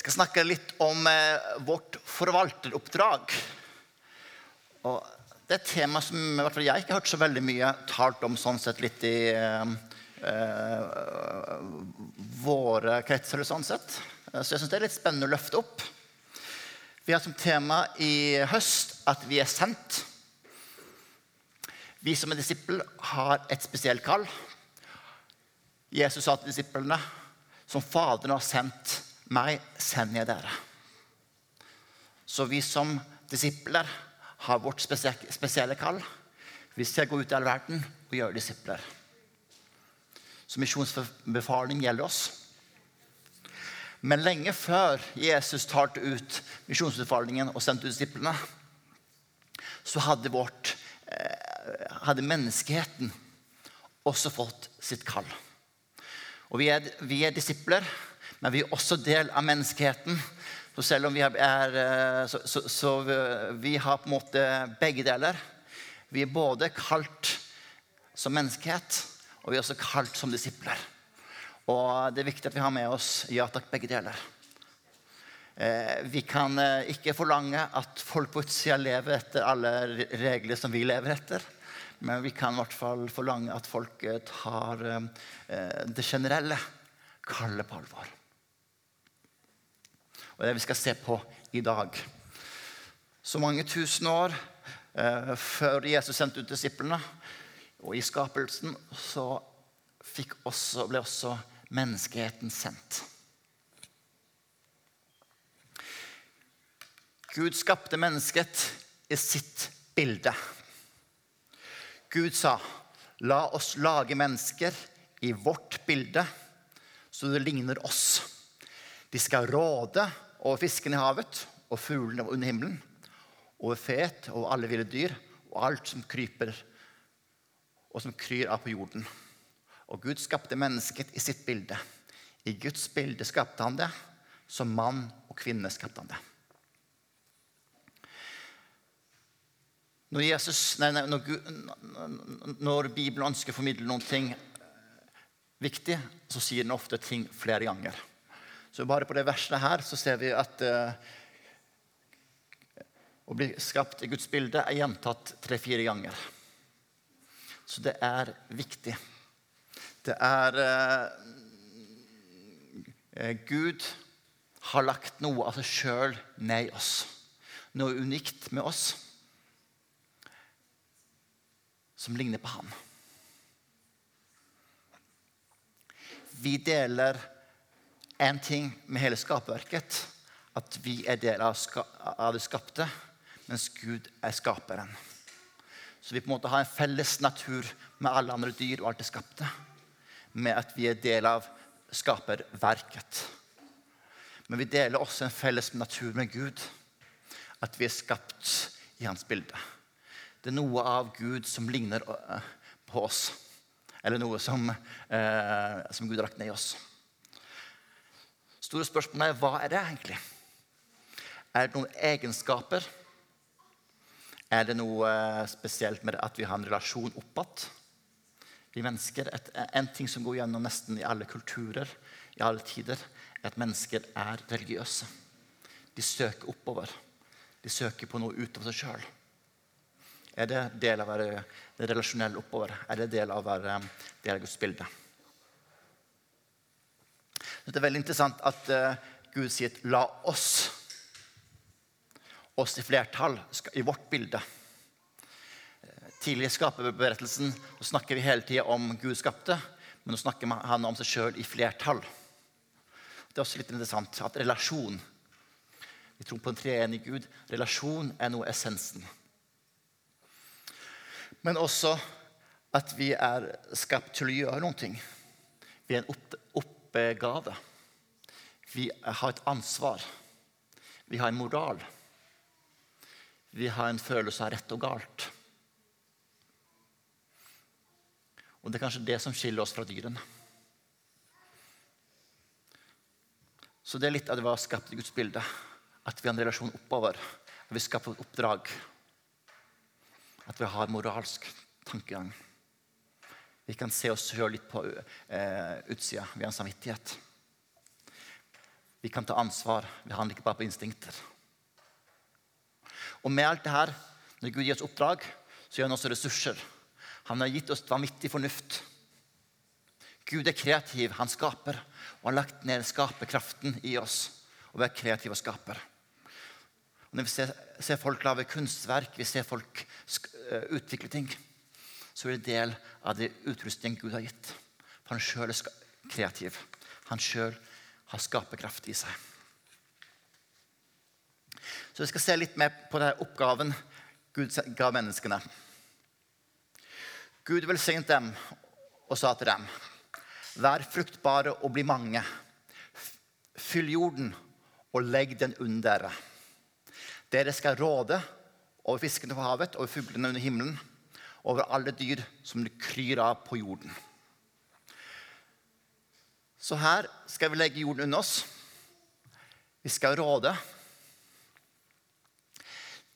Jeg skal snakke litt om eh, vårt forvalteroppdrag. Og det er et tema som i hvert fall jeg ikke har hørt så veldig mye talt om sånn sett litt i eh, eh, våre kretser. sånn sett. Så jeg syns det er litt spennende å løfte opp. Vi har som tema i høst at vi er sendt. Vi som er disippel, har et spesielt kall. Jesus sa til disiplene, som Faderen har sendt meg, sender jeg dere. Så vi som disipler har vårt spesielle kall. Vi skal gå ut i all verden og gjøre disipler. Så misjonsbefaling gjelder oss. Men lenge før Jesus talte ut misjonsbefalingen og sendte ut disiplene, så hadde, vårt, eh, hadde menneskeheten også fått sitt kall. Og vi er, vi er, disipler, men vi er også del av menneskeheten. Så selv om vi er, eh, så, så, så vi har på en måte begge deler. Vi er både kalt som menneskehet, og vi er også kalt som disipler. Og det er viktig at vi har med oss ja takk, begge deler. Eh, vi kan eh, ikke forlange at folk på utsida lever etter alle regler som vi lever etter. Men vi kan i hvert fall forlange at folk tar eh, det generelle kallet på alvor. Og det vi skal se på i dag. Så mange tusen år eh, før Jesus sendte ut disiplene, og i skapelsen, så også, ble også menneskeheten sendt. Gud skapte mennesket i sitt bilde. Gud sa, 'La oss lage mennesker i vårt bilde, så det ligner oss.' De skal råde over fiskene i havet og fuglene under himmelen, over fet og alle ville dyr og alt som kryper og som kryr av på jorden. Og Gud skapte mennesket i sitt bilde. I Guds bilde skapte han det. Som mann og kvinne skapte han det. Når, Jesus, nei, nei, når, Gud, når, Bibelen ønsker å formidle noen ting viktig, så sier den ofte ting flere ganger. Så bare på det verset her så ser vi at uh, å bli skapt i Guds bilde er gjentatt tre-fire ganger. Så det er viktig. Det er uh, Gud har lagt noe av seg sjøl ned i oss. Noe unikt med oss som ligner på ham. Vi deler én ting med hele skaperverket. At vi er del av, av det skapte, mens Gud er skaperen. Så vi på en måte har en felles natur med alle andre dyr og alt det skapte. Med at vi er del av skaperverket. Men vi deler også en felles natur med Gud. At vi er skapt i hans bilde. Det er noe av Gud som ligner eh, på oss. Eller noe som, eh, som Gud har lagt ned i oss. Store spørsmålet er hva er det egentlig? Er det noen egenskaper? Er det noe eh, spesielt med at vi har en relasjon oppad? Vi mennesker, et, En ting som går gjennom nesten i alle kulturer, i alle tider, er at mennesker er religiøse. De søker oppover. De søker på noe utover seg sjøl. Er det del av å være relasjonell oppover? Er det del av å være del av Guds bilde? Det er veldig interessant at uh, Gud sier 'la oss'. Oss i flertall i vårt bilde. Tidlig i skaperberettelsen snakker vi hele tida om Gud skapte, men nå snakker han om seg sjøl i flertall. Det er også litt interessant at relasjon Vi tror på en treenig Gud. Relasjon er noe essensen. Men også at vi er skapt til å gjøre noe. Vi er en oppgave. Vi har et ansvar. Vi har en moral. Vi har en følelse av rett og galt. Og det er kanskje det som skiller oss fra dyrene. Så det er litt av det har skapt i Guds bilde. At vi har en relasjon oppover. At vi skaper et oppdrag. At vi har moralsk tankegang. Vi kan se oss sjøl litt på eh, utsida. Vi har en samvittighet. Vi kan ta ansvar. Vi handler ikke bare på instinkter. Og med alt det her, når Gud gir oss oppdrag, så gir han også ressurser. Han har gitt oss vanvittig fornuft. Gud er kreativ, han skaper. Og har lagt ned skaperkraften i oss. Og vi er kreative og skaper. Og når vi ser, ser folk lage kunstverk, vi ser folk uh, utvikle ting, så er det del av det utrustningen Gud har gitt. For han sjøl er kreativ. Han sjøl har skaperkraft i seg. Så vi skal se litt mer på denne oppgaven Gud ga menneskene. Gud velsignet dem og sa til dem.: Vær fruktbare og bli mange. Fyll jorden og legg den under dere. Dere skal råde over fiskene på havet, over fuglene under himmelen, over alle dyr som det kryr av på jorden. Så her skal vi legge jorden unna oss. Vi skal råde.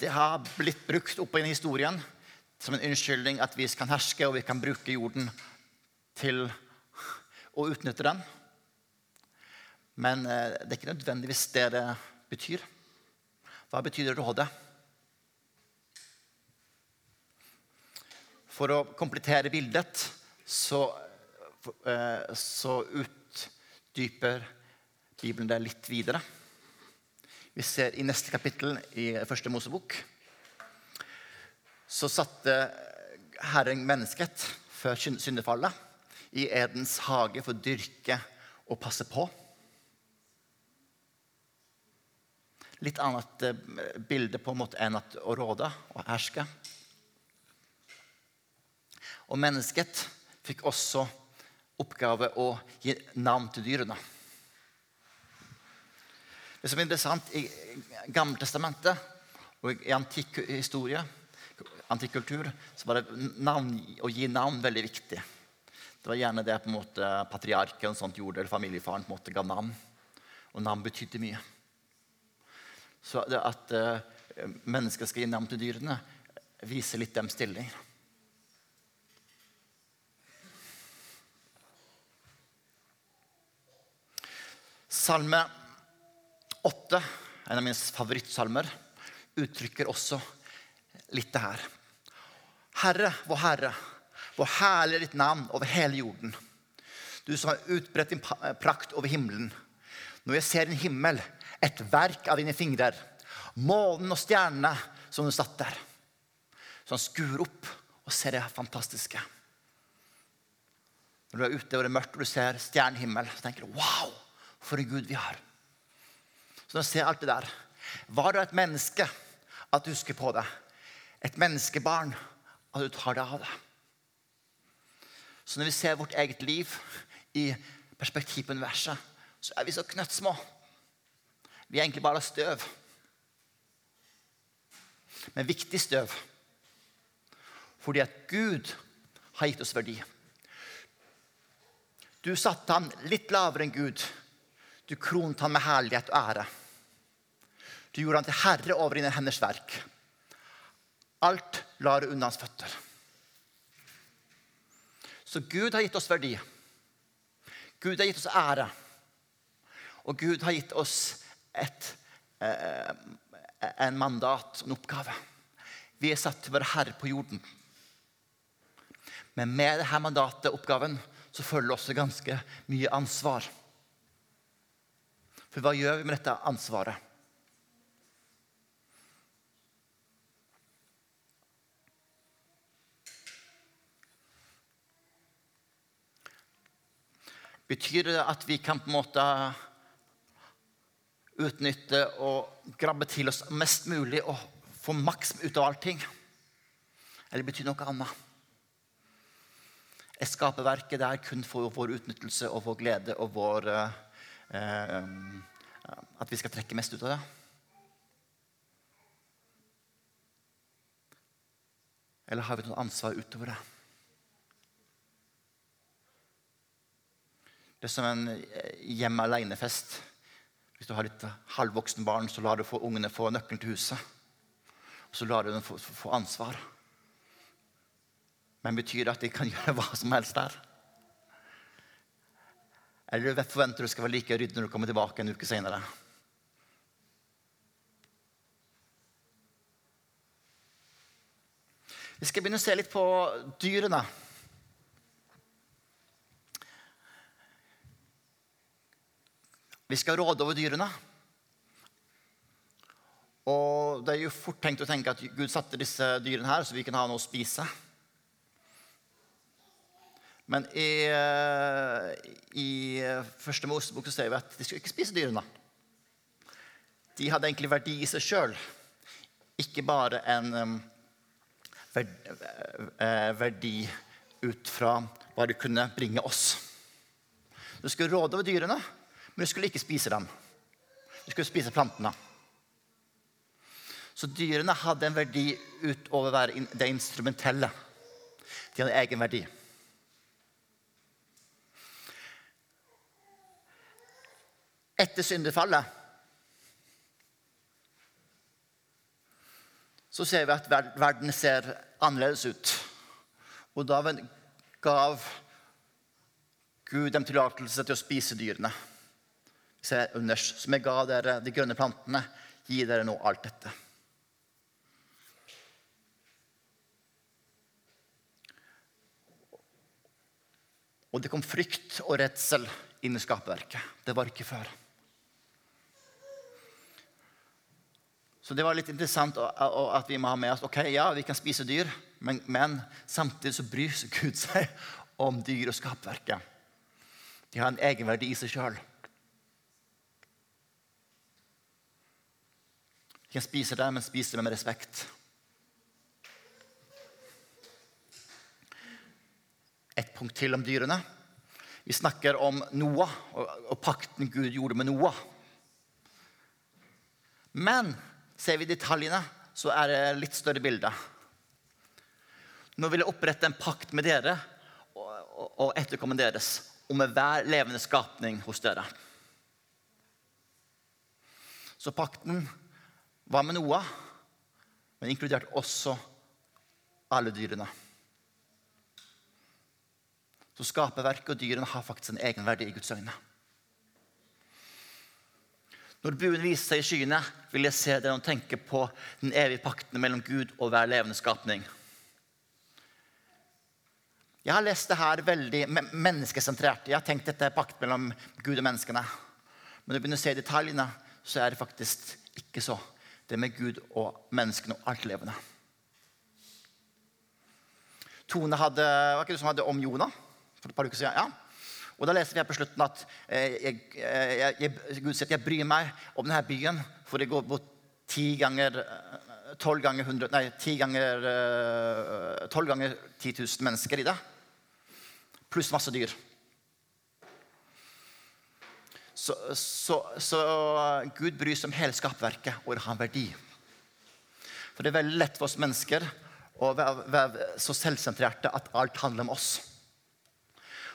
Det har blitt brukt opp i historien som en unnskyldning at vi kan herske og vi kan bruke jorden til å utnytte den. Men eh, det er ikke nødvendigvis det det betyr. Hva betyr råde? For å komplettere bildet så, eh, så utdyper Bibelen det litt videre. Vi ser i neste kapittel i første Mosebok så satte Herren mennesket før syndefallet i Edens hage for å dyrke og passe på. Litt annet eh, bilde på en måte enn å råde og herske. Og mennesket fikk også oppgave å gi navn til dyrene. Det som er interessant i Gammeltestamentet og i antikk historie antikkultur, så var det navn, å gi navn veldig viktig. Det var gjerne det på en måte patriarken sånt gjorde, eller familiefaren på en måte ga navn. Og navn betydde mye. Så det at uh, mennesker skal gi navn til dyrene, viser litt dem stilling. Salme 8, en av mine favorittsalmer, uttrykker også litt det her. Herre, vår Herre, hvor herlig er ditt navn over hele jorden. Du som har utbredt din prakt over himmelen. Når jeg ser din himmel, et verk av dine fingrer, månen og stjernene som du satt der. Så han skuer opp og ser det fantastiske. Når du er ute og det er mørkt og du ser stjernehimmel, så tenker du wow, for en Gud vi har. Så når jeg ser alt det der, var du et menneske at du husker på det? Et menneskebarn at du tar deg av det. Så når vi ser vårt eget liv i perspektiv på universet, så er vi så knøttsmå. Vi er egentlig bare støv. Men viktig støv. Fordi at Gud har gitt oss verdi. Du satte ham litt lavere enn Gud. Du kronet ham med herlighet og ære. Du gjorde ham til herre over dine henders verk. Alt la du unna hans føtter. Så Gud har gitt oss verdi. Gud har gitt oss ære. Og Gud har gitt oss et, eh, en mandat, en oppgave. Vi er satt til å være herre på jorden. Men med dette mandatet, oppgaven, så følger også ganske mye ansvar. For hva gjør vi med dette ansvaret? Betyr det at vi kan på en måte utnytte og grabbe til oss mest mulig og få maks ut av allting? Eller betyr det noe annet? Er skaperverket der kun for vår utnyttelse og vår glede og vår eh, At vi skal trekke mest ut av det? Eller har vi noe ansvar utover det? Det er som en eh, hjemme alene-fest. Hvis du har litt halvvoksen barn, så lar du få ungene få nøkkelen til huset. Og så lar du dem få, få ansvar. Men betyr det at de kan gjøre hva som helst der? Eller forventer du skal være like ryddig når du kommer tilbake en uke senere? Vi skal begynne å se litt på dyrene. Vi skal råde over dyrene. Og det er jo fort tenkt å tenke at Gud satte disse dyrene her så vi kan ha noe å spise. Men i, eh, i første Mosebok ser vi at de skulle ikke spise dyrene. De hadde egentlig verdi i seg sjøl, ikke bare en eh, verdi ut fra hva de kunne bringe oss. Du skulle råde over dyrene, men du skulle ikke spise dem. Du skulle spise plantene. Så dyrene hadde en verdi utover det instrumentelle. De hadde egen verdi. Etter syndefallet så ser vi at verden ser annerledes ut. Og da gav Gud dem tillatelse til å spise dyrene. Se underst, som jeg ga dere de grønne plantene, gi dere nå alt dette. Og det kom frykt og redsel inn i skaperverket. Det var ikke før. Så det var litt interessant at vi må ha med oss ok, ja, vi kan spise dyr, men, men samtidig så bryr Gud seg om dyr og skapverket. De har en egenverdi i seg sjøl. Vi kan spise det, men spise det med respekt. Et punkt til om dyrene. Vi snakker om Noah og pakten Gud gjorde med Noah. Men ser vi detaljene, så er det litt større bilde. Nå vil jeg opprette en pakt med dere og, etterkomme deres og med hver levende skapning hos dere. Så pakten var med Noah, men inkluderte også alle dyrene. Så skaperverket og dyrene har faktisk en egenverdi i Guds øyne. Når buen viser seg i skyene, vil jeg se dere tenke på den evige pakten mellom Gud og hver levende skapning. Jeg har lest det her veldig menneskesentrert. Jeg har tenkt dette er pakt mellom Gud og menneskene. Men når du begynner å se detaljene, så er det faktisk ikke så. Det er med Gud og menneskene og alt levende. Tone hadde, var ikke det som hadde om Jonah? for et par uker siden. Ja. Og Da leser vi her på slutten at eh, jeg, eh, jeg, jeg, Gud sier at jeg bryr meg om denne byen, for det går bort ti ganger eh, tolv ganger 100, nei, ti ganger tolv ganger 10 000 mennesker i det. Pluss masse dyr. Så, så, så, Gud bryr seg om hele skapverket, og det har en verdi. For det er veldig lett for oss mennesker å være, være så selvsentrerte at alt handler om oss.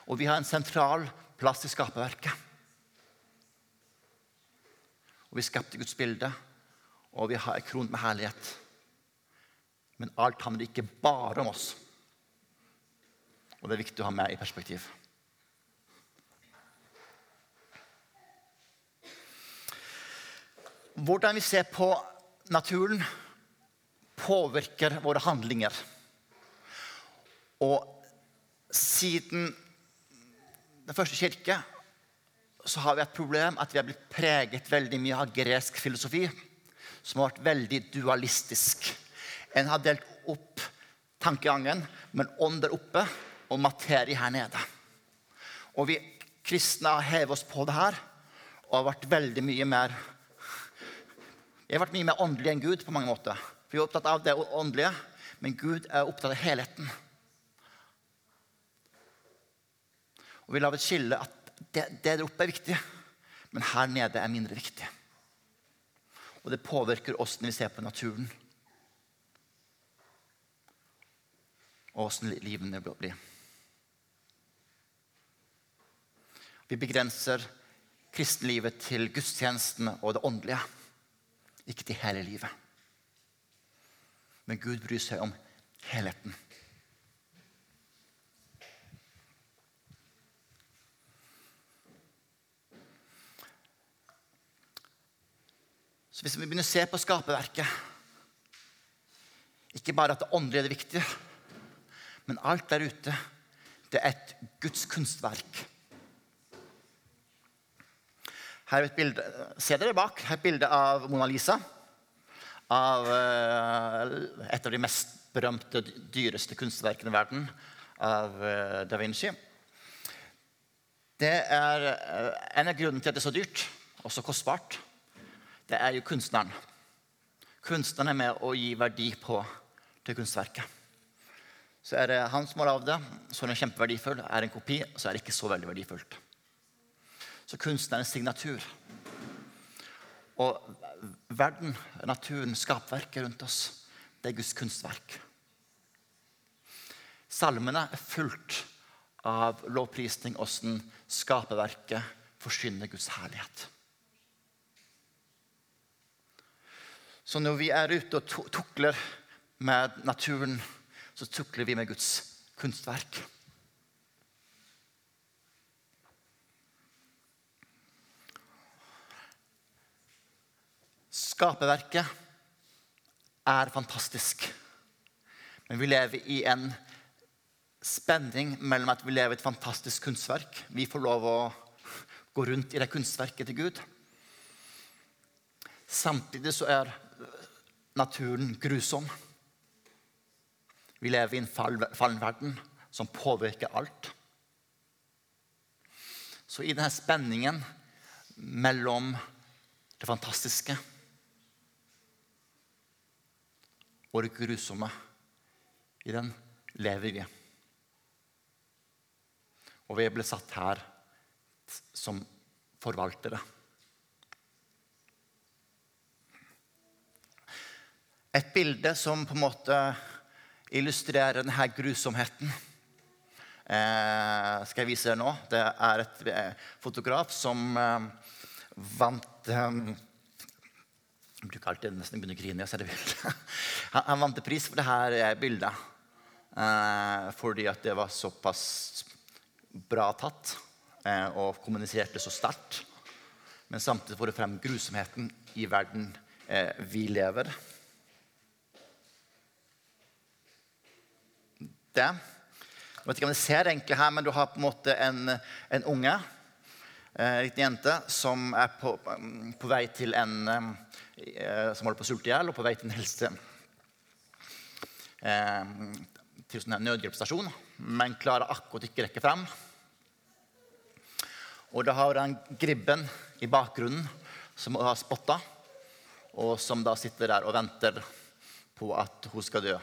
Og vi har en sentral plass i skaperverket. Og vi skapte Guds bilde, og vi har en kron med herlighet. Men alt handler ikke bare om oss. Og det er viktig å ha med i perspektiv. Hvordan vi ser på naturen, påvirker våre handlinger. Og siden den første kirke så har vi et problem at vi har blitt preget veldig mye av gresk filosofi, som har vært veldig dualistisk. En har delt opp tankegangen, men ånd der oppe og materie her nede. Og vi kristne har hevet oss på det her og har vært veldig mye mer Vi har vært mye mer åndelige enn Gud på mange måter. Vi er opptatt av det åndelige, men Gud er opptatt av helheten. Og vi lar et skille at det, det der oppe er viktig, men her nede er mindre viktig. Og det påvirker oss vi ser på naturen. Og åssen livene blir. Vi begrenser kristenlivet til gudstjenestene og det åndelige, ikke til hele livet. Men Gud bryr seg om helheten. Så hvis vi begynner å se på skaperverket Ikke bare at det åndelige er det viktige, men alt der ute, det er et Guds kunstverk. Her er et bilde, Se dere bak. Her er et bilde av Mona Lisa. Av eh, et av de mest berømte, dyreste kunstverkene i verden, av eh, da Vinci. Det er eh, En av grunnene til at det er så dyrt og så kostbart, det er jo kunstneren. Kunstneren er med å gi verdi på til kunstverket. Så er det han som har lagd det, så er det kjempeverdifull. Er det en kopi, så er det ikke så veldig verdifullt. Så kunstnerens signatur. Og verden, naturen, skapverket rundt oss, det er Guds kunstverk. Salmene er fullt av lovprisning, åssen skaperverket forsyner Guds herlighet. Så når vi er ute og tukler med naturen, så tukler vi med Guds kunstverk. Skaperverket er fantastisk. Men vi lever i en spenning mellom at vi lever i et fantastisk kunstverk. Vi får lov å gå rundt i det kunstverket til Gud. Samtidig så er naturen grusom. Vi lever i en fallen verden som påvirker alt. Så i denne spenningen mellom det fantastiske og det grusomme. I den lever vi. Og vi ble satt her som forvaltere. Et bilde som på en måte illustrerer denne grusomheten, eh, skal jeg vise dere nå. Det er et eh, fotograf som eh, vant eh, jeg bruker alltid nesten begynne å grine når jeg ser det bildet. Han, han vant pris for dette bildet eh, fordi at det var såpass bra tatt eh, og kommuniserte så sterkt. Men samtidig får det frem grusomheten i verden eh, vi lever. Det. Jeg vet ikke om jeg ser egentlig her, men du har på en måte en, en unge, en liten jente, som er på, på vei til en Eh, som holder på å sulte i hjel, og på vei til en helse eh, til en nødhjelpsstasjon, men klarer akkurat ikke rekke frem. Og da har den Gribben i bakgrunnen, som hun har spotta, og som da sitter der og venter på at hun skal dø.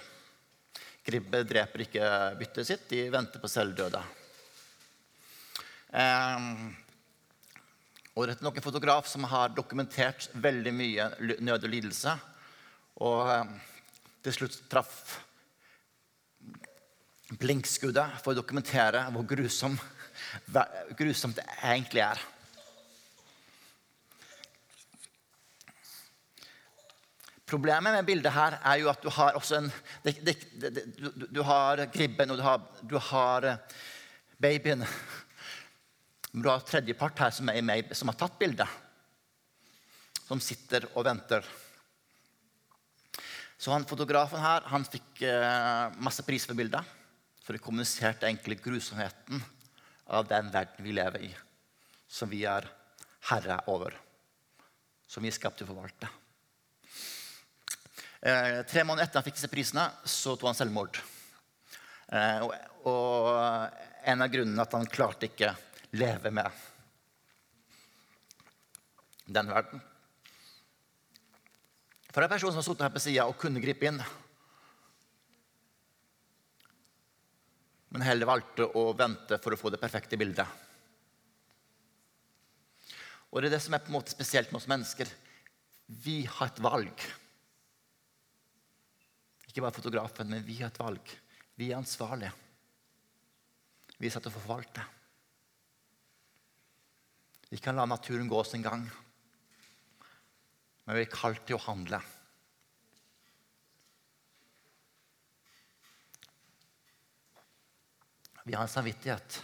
Gribbe dreper ikke byttet sitt, de venter på selvdøde. Eh, og er nok en fotograf som har dokumentert veldig mye nød og lidelse. Og eh, til slutt traff blinkskuddet for å dokumentere hvor grusom, grusomt det egentlig er. Problemet med bildet her er jo at du har også en det, det, det, du, du, har gribben, og du har, du har eh, babyen. Du har tredjepart her som med, som har tatt bildet. Som sitter og venter. Så han, Fotografen her han fikk eh, masse pris for bildet. For det kommuniserte egentlig grusomheten av den verden vi lever i. Som vi er herre over. Som vi er skapt til å forvalte. Eh, tre måneder etter han fikk disse prisene, så tok han selvmord. Eh, og, og en av grunnene at han klarte ikke leve med den verden. For en person som har sittet her på sida og kunne gripe inn, men heller valgte å vente for å få det perfekte bildet. Og Det er det som er på en måte spesielt med oss mennesker. Vi har et valg. Ikke bare fotografen, men vi har et valg. Vi er ansvarlige. Vi er satt til å forvalte. Vi kan la naturen gå sin gang. Men vi er kalt til å handle. Vi har en samvittighet.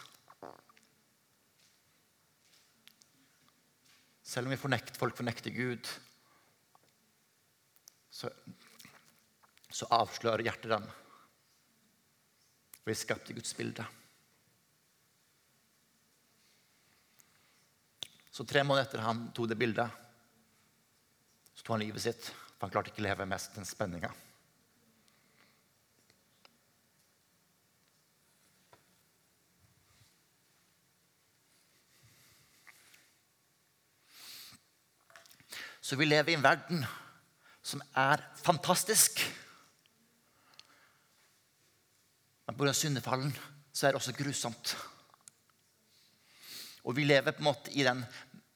Selv om vi fornekter, folk fornekter Gud, så, så avslører hjertet dem. Vi er skapt i Guds bilde. Så tre måneder etter han tok det bildet, så tok han livet sitt. For han klarte ikke å leve mest den spenninga. Så vi lever i en verden som er fantastisk. Men pga. syndefallen så er det også grusomt. Og vi lever på en måte i den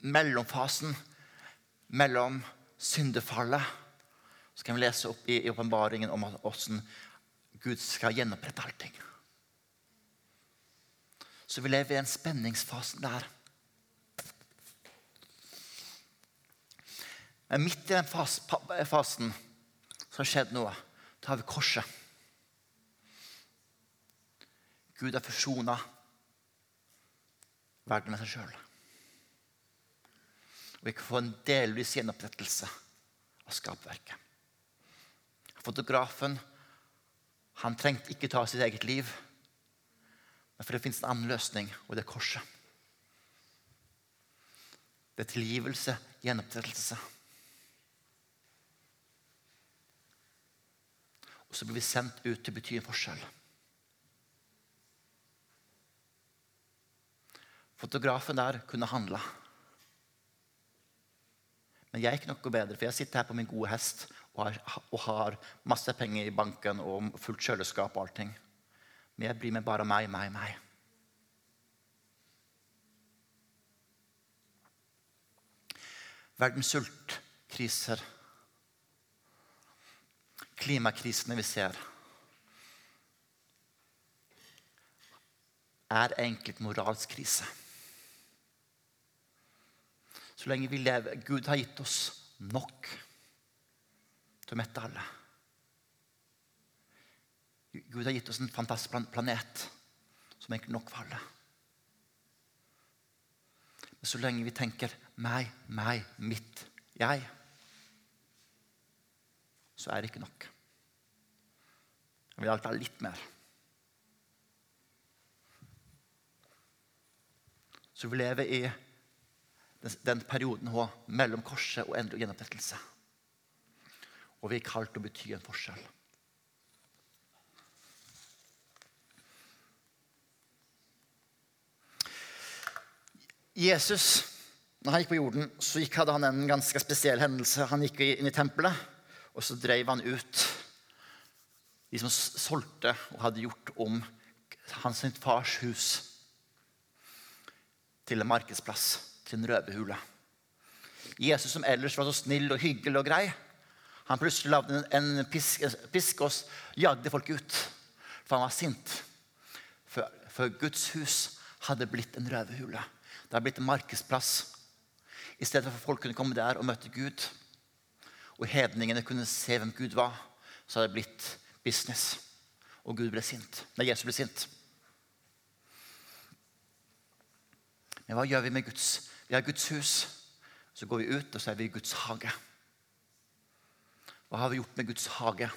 mellomfasen mellom syndefallet Så kan vi lese opp i åpenbaringen om hvordan Gud skal gjenopprette allting. Så vi lever i den spenningsfasen der. Men midt i den fasen så har skjedd noe. Da har vi korset. Gud har forsona verden med seg sjøl. Og vi kan få en delvis gjenopprettelse av skapverket. Fotografen han trengte ikke ta sitt eget liv. Men for det fins en annen løsning, og det er korset. Det er tilgivelse, gjenopprettelse. Og så blir vi sendt ut til å bety en forskjell. Fotografen der kunne handla. Men jeg er ikke noe bedre, for jeg sitter her på min gode hest og har, og har masse penger i banken og fullt kjøleskap og allting. Men jeg blir med bare meg, meg, meg. Verdens sultkriser, klimakrisene vi ser, er egentlig moralsk krise. Så lenge vi lever Gud har gitt oss nok til å mette alle. Gud har gitt oss en fantastisk planet som egentlig nok for alle. Men så lenge vi tenker meg, meg, mitt, jeg, så er det ikke nok. Jeg vil alltid ha litt mer. Så vi lever i den perioden hun, mellom korset og endelig gjenopprettelse. Og vi er kalt til å bety en forskjell. Jesus, når han gikk på jorden, så gikk, hadde han en ganske spesiell hendelse. Han gikk inn i tempelet, og så drev han ut de som solgte og hadde gjort om hans fars hus til en markedsplass til en røverhule. Jesus, som ellers var så snill og hyggelig og grei, han plutselig lagde en pisk, pisk og jagde folk ut. For han var sint. For, for Guds hus hadde blitt en røverhule. Det hadde blitt en markedsplass. I stedet for at folk kunne komme der og møte Gud, og hedningene kunne se hvem Gud var, så hadde det blitt business. Og Gud ble sint. Nei, Jesus ble sint. Men hva gjør vi med Guds vi har Guds hus. Så går vi ut, og så er vi i Guds hage. Hva har vi gjort med Guds hage?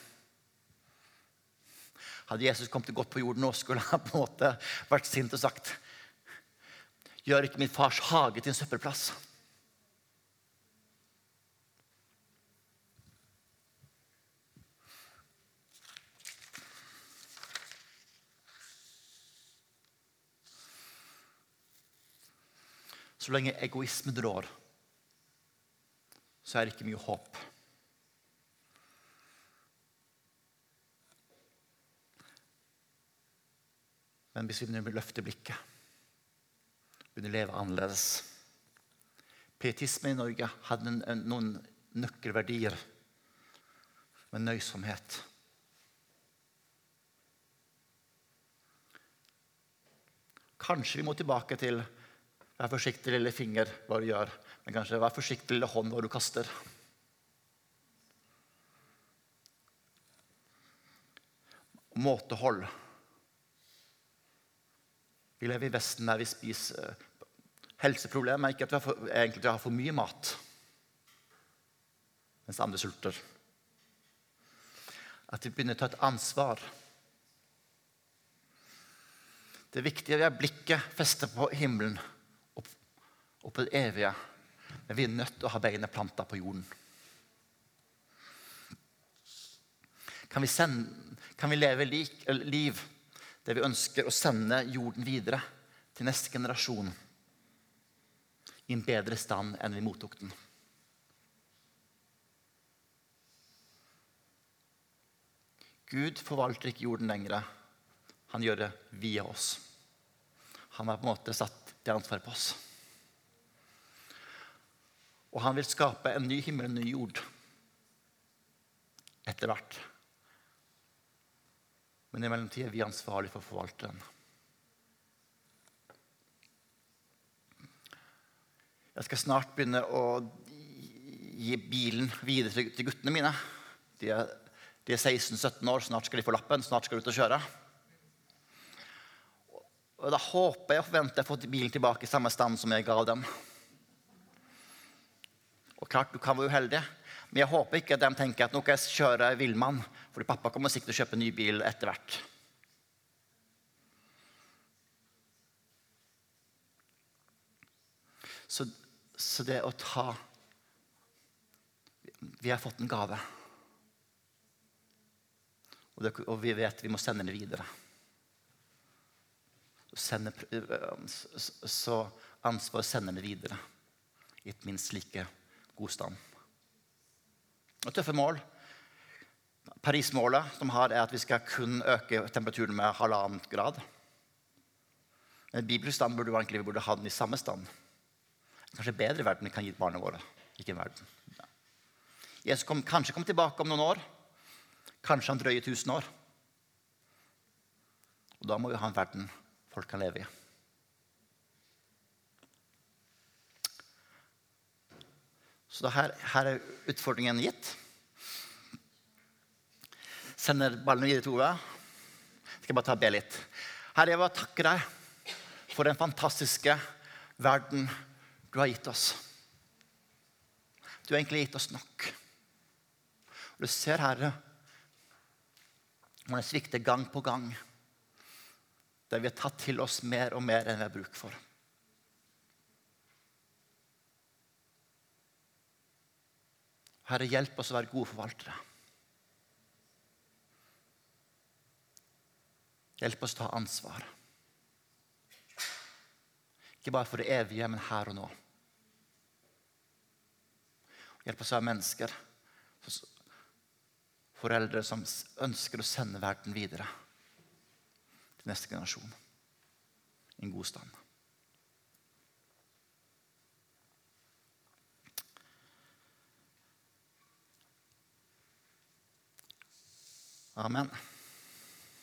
Hadde Jesus kommet godt på jorden nå, skulle han på en måte vært sint og sagt Gjør ikke min fars hage til en søppelplass. Så lenge egoismen rår, så er det ikke mye håp. Men hvis vi begynner å løfte blikket, begynner å leve annerledes Pietisme i Norge hadde noen nøkkelverdier med nøysomhet. Kanskje vi må tilbake til Vær forsiktig, lille finger, hva du gjør. Men kanskje vær forsiktig, lille hånd, hva du kaster. Måtehold. Vi lever i Vesten der vi spiser Helseproblemet er ikke at vi for, egentlig vi har for mye mat, mens andre sulter. At vi begynner å ta et ansvar. Det viktige er blikket festet på himmelen og på det evige. Men vi er nødt til å ha beina planta på jorden. Kan vi, sende, kan vi leve lik, liv der vi ønsker å sende jorden videre til neste generasjon i en bedre stand enn vi mottok den? Gud forvalter ikke jorden lenger. Han gjør det via oss. Han har på en måte satt det ansvaret på oss. Og han vil skape en ny himmel og en ny jord etter hvert. Men i mellomtida er vi ansvarlige for å forvalte den. Jeg skal snart begynne å gi bilen videre til guttene mine. De er, er 16-17 år, snart skal de få lappen, snart skal de ut og kjøre. Og Da håper jeg og forventer jeg å få bilen tilbake i samme stand som jeg ga dem. Og klart, Du kan være uheldig, men jeg håper ikke at de tenker at nå kan jeg kjøre villmann, fordi pappa kommer sikkert til å kjøpe ny bil etter hvert. Så, så det å ta Vi har fått en gave. Og, det, og vi vet vi må sende den videre. Sende, så ansvaret sender den videre i et minst like god stand. Og tøffe mål. Paris-målet som har er at vi skal kun øke temperaturen med halvannen grad. Men Bibelens stand burde vi egentlig burde ha den i samme stand. Kanskje bedre verden vi kan gi barna våre. ikke en verden. Jesus kom, kanskje kommer tilbake om noen år. Kanskje han drøye tusen år. Og da må vi ha en verden folk kan leve i. Så her, her, er utfordringen gitt. Sender ballen videre til Ove. Skal jeg bare ta og be litt. Herre, jeg vil takke deg for den fantastiske verden du har gitt oss. Du har egentlig gitt oss nok. Og du ser, Herre, hvordan det svikter gang på gang. Der vi har tatt til oss mer og mer enn vi har bruk for. Herre, hjelp oss å være gode forvaltere. Hjelp oss å ta ansvar. Ikke bare for det evige, men her og nå. Hjelp oss å være mennesker, foreldre som ønsker å sende verden videre til neste generasjon i en god stand. Amen.